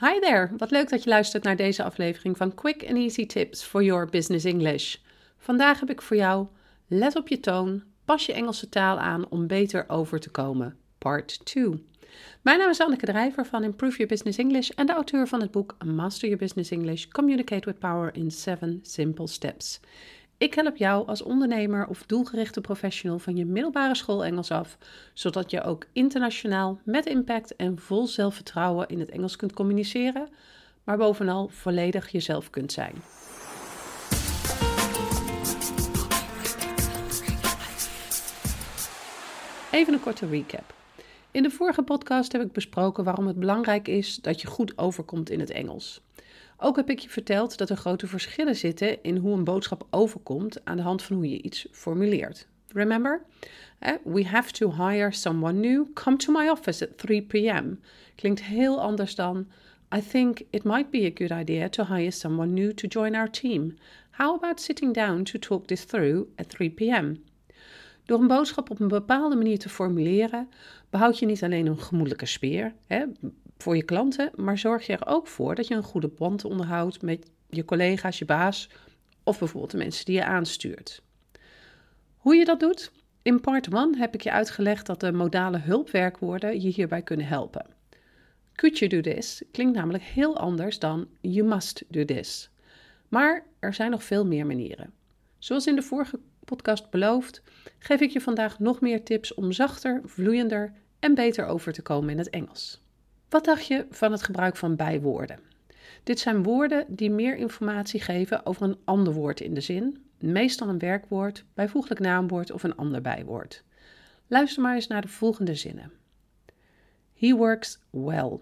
Hi there, wat leuk dat je luistert naar deze aflevering van Quick and Easy Tips for Your Business English. Vandaag heb ik voor jou Let op je toon, pas je Engelse taal aan om beter over te komen. Part 2. Mijn naam is Anneke Drijver van Improve Your Business English en de auteur van het boek Master Your Business English: Communicate with Power in 7 Simple Steps. Ik help jou als ondernemer of doelgerichte professional van je middelbare school Engels af, zodat je ook internationaal met impact en vol zelfvertrouwen in het Engels kunt communiceren, maar bovenal volledig jezelf kunt zijn. Even een korte recap. In de vorige podcast heb ik besproken waarom het belangrijk is dat je goed overkomt in het Engels. Ook heb ik je verteld dat er grote verschillen zitten in hoe een boodschap overkomt aan de hand van hoe je iets formuleert. Remember? We have to hire someone new. Come to my office at 3 p.m. Klinkt heel anders dan I think it might be a good idea to hire someone new to join our team. How about sitting down to talk this through at 3 p.m.? Door een boodschap op een bepaalde manier te formuleren, behoud je niet alleen een gemoedelijke sfeer hè, voor je klanten, maar zorg je er ook voor dat je een goede band onderhoudt met je collega's, je baas of bijvoorbeeld de mensen die je aanstuurt. Hoe je dat doet? In part 1 heb ik je uitgelegd dat de modale hulpwerkwoorden je hierbij kunnen helpen. Could you do this klinkt namelijk heel anders dan you must do this. Maar er zijn nog veel meer manieren. Zoals in de vorige podcast beloofd, geef ik je vandaag nog meer tips om zachter, vloeiender en beter over te komen in het Engels. Wat dacht je van het gebruik van bijwoorden? Dit zijn woorden die meer informatie geven over een ander woord in de zin, meestal een werkwoord, bijvoeglijk naamwoord of een ander bijwoord. Luister maar eens naar de volgende zinnen. He works well.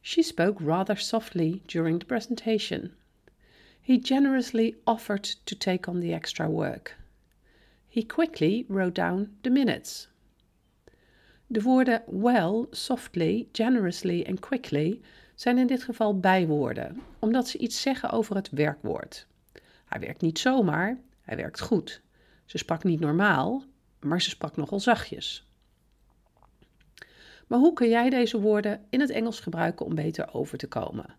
She spoke rather softly during the presentation. He generously offered to take on the extra work. He quickly wrote down the minutes. De woorden well, softly, generously en quickly zijn in dit geval bijwoorden, omdat ze iets zeggen over het werkwoord. Hij werkt niet zomaar, hij werkt goed. Ze sprak niet normaal, maar ze sprak nogal zachtjes. Maar hoe kun jij deze woorden in het Engels gebruiken om beter over te komen?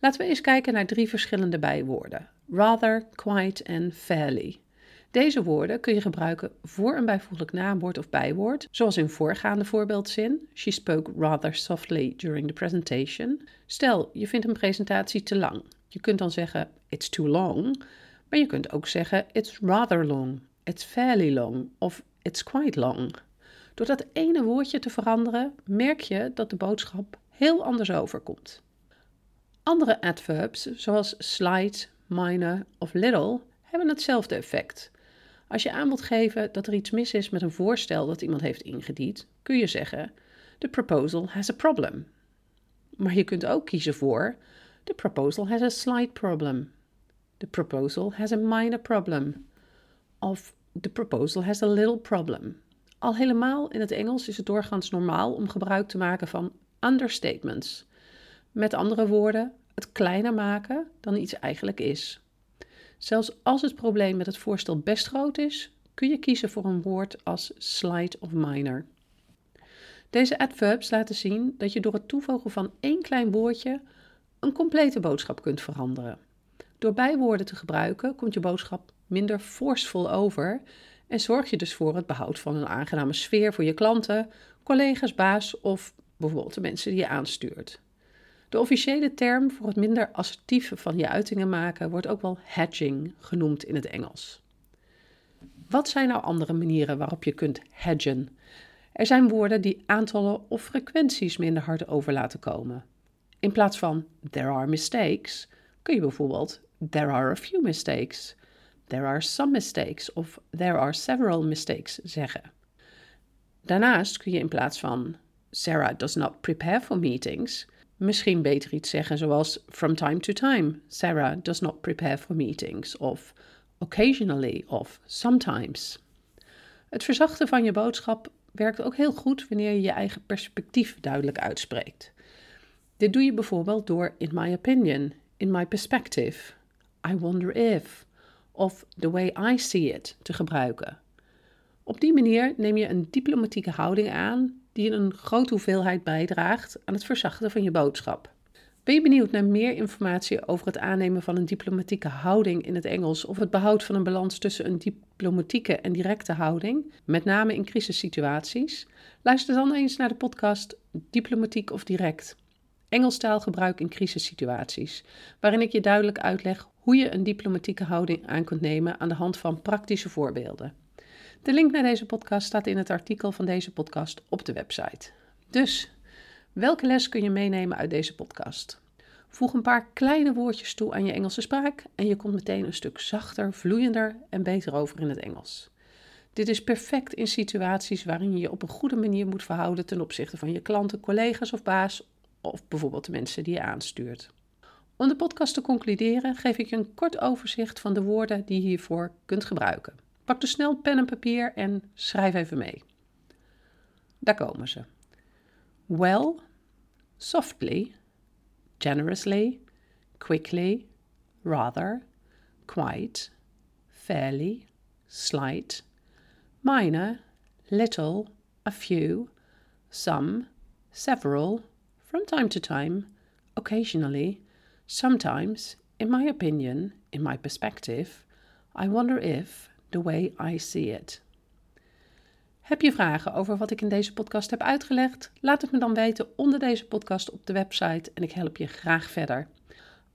Laten we eens kijken naar drie verschillende bijwoorden: rather, quite en fairly. Deze woorden kun je gebruiken voor een bijvoeglijk naamwoord of bijwoord, zoals in voorgaande voorbeeldzin. She spoke rather softly during the presentation. Stel, je vindt een presentatie te lang. Je kunt dan zeggen it's too long, maar je kunt ook zeggen it's rather long, it's fairly long of it's quite long. Door dat ene woordje te veranderen, merk je dat de boodschap heel anders overkomt. Andere adverbs, zoals slight, minor of little, hebben hetzelfde effect. Als je aan wilt geven dat er iets mis is met een voorstel dat iemand heeft ingediend, kun je zeggen: The proposal has a problem. Maar je kunt ook kiezen voor: The proposal has a slight problem. The proposal has a minor problem. Of The proposal has a little problem. Al helemaal in het Engels is het doorgaans normaal om gebruik te maken van understatements. Met andere woorden, het kleiner maken dan iets eigenlijk is. Zelfs als het probleem met het voorstel best groot is, kun je kiezen voor een woord als slight of minor. Deze adverbs laten zien dat je door het toevoegen van één klein woordje een complete boodschap kunt veranderen. Door bijwoorden te gebruiken komt je boodschap minder forceful over en zorg je dus voor het behoud van een aangename sfeer voor je klanten, collega's, baas of bijvoorbeeld de mensen die je aanstuurt. De officiële term voor het minder assertieve van je uitingen maken wordt ook wel hedging genoemd in het Engels. Wat zijn nou andere manieren waarop je kunt hedgen? Er zijn woorden die aantallen of frequenties minder hard over laten komen. In plaats van there are mistakes kun je bijvoorbeeld there are a few mistakes, there are some mistakes of there are several mistakes zeggen. Daarnaast kun je in plaats van Sarah does not prepare for meetings misschien beter iets zeggen zoals from time to time. Sarah does not prepare for meetings of occasionally of sometimes. Het verzachten van je boodschap werkt ook heel goed wanneer je je eigen perspectief duidelijk uitspreekt. Dit doe je bijvoorbeeld door in my opinion, in my perspective, I wonder if of the way I see it te gebruiken. Op die manier neem je een diplomatieke houding aan die een grote hoeveelheid bijdraagt aan het verzachten van je boodschap. Ben je benieuwd naar meer informatie over het aannemen van een diplomatieke houding in het Engels of het behoud van een balans tussen een diplomatieke en directe houding, met name in crisissituaties? Luister dan eens naar de podcast Diplomatiek of Direct. Engelstaalgebruik in crisissituaties, waarin ik je duidelijk uitleg hoe je een diplomatieke houding aan kunt nemen aan de hand van praktische voorbeelden. De link naar deze podcast staat in het artikel van deze podcast op de website. Dus, welke les kun je meenemen uit deze podcast? Voeg een paar kleine woordjes toe aan je Engelse spraak en je komt meteen een stuk zachter, vloeiender en beter over in het Engels. Dit is perfect in situaties waarin je je op een goede manier moet verhouden ten opzichte van je klanten, collega's of baas of bijvoorbeeld de mensen die je aanstuurt. Om de podcast te concluderen geef ik je een kort overzicht van de woorden die je hiervoor kunt gebruiken. Pak dus snel pen en papier en schrijf even mee. Daar komen ze. Well, softly, generously, quickly, rather, quite, fairly, slight, minor, little, a few, some, several, from time to time, occasionally, sometimes, in my opinion, in my perspective, I wonder if, the way I see it. Heb je vragen over wat ik in deze podcast heb uitgelegd? Laat het me dan weten onder deze podcast op de website en ik help je graag verder.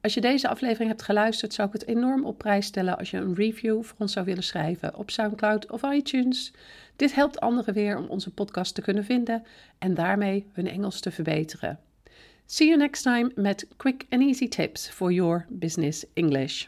Als je deze aflevering hebt geluisterd, zou ik het enorm op prijs stellen als je een review voor ons zou willen schrijven op SoundCloud of iTunes. Dit helpt anderen weer om onze podcast te kunnen vinden en daarmee hun Engels te verbeteren. See you next time met quick and easy tips for your business English.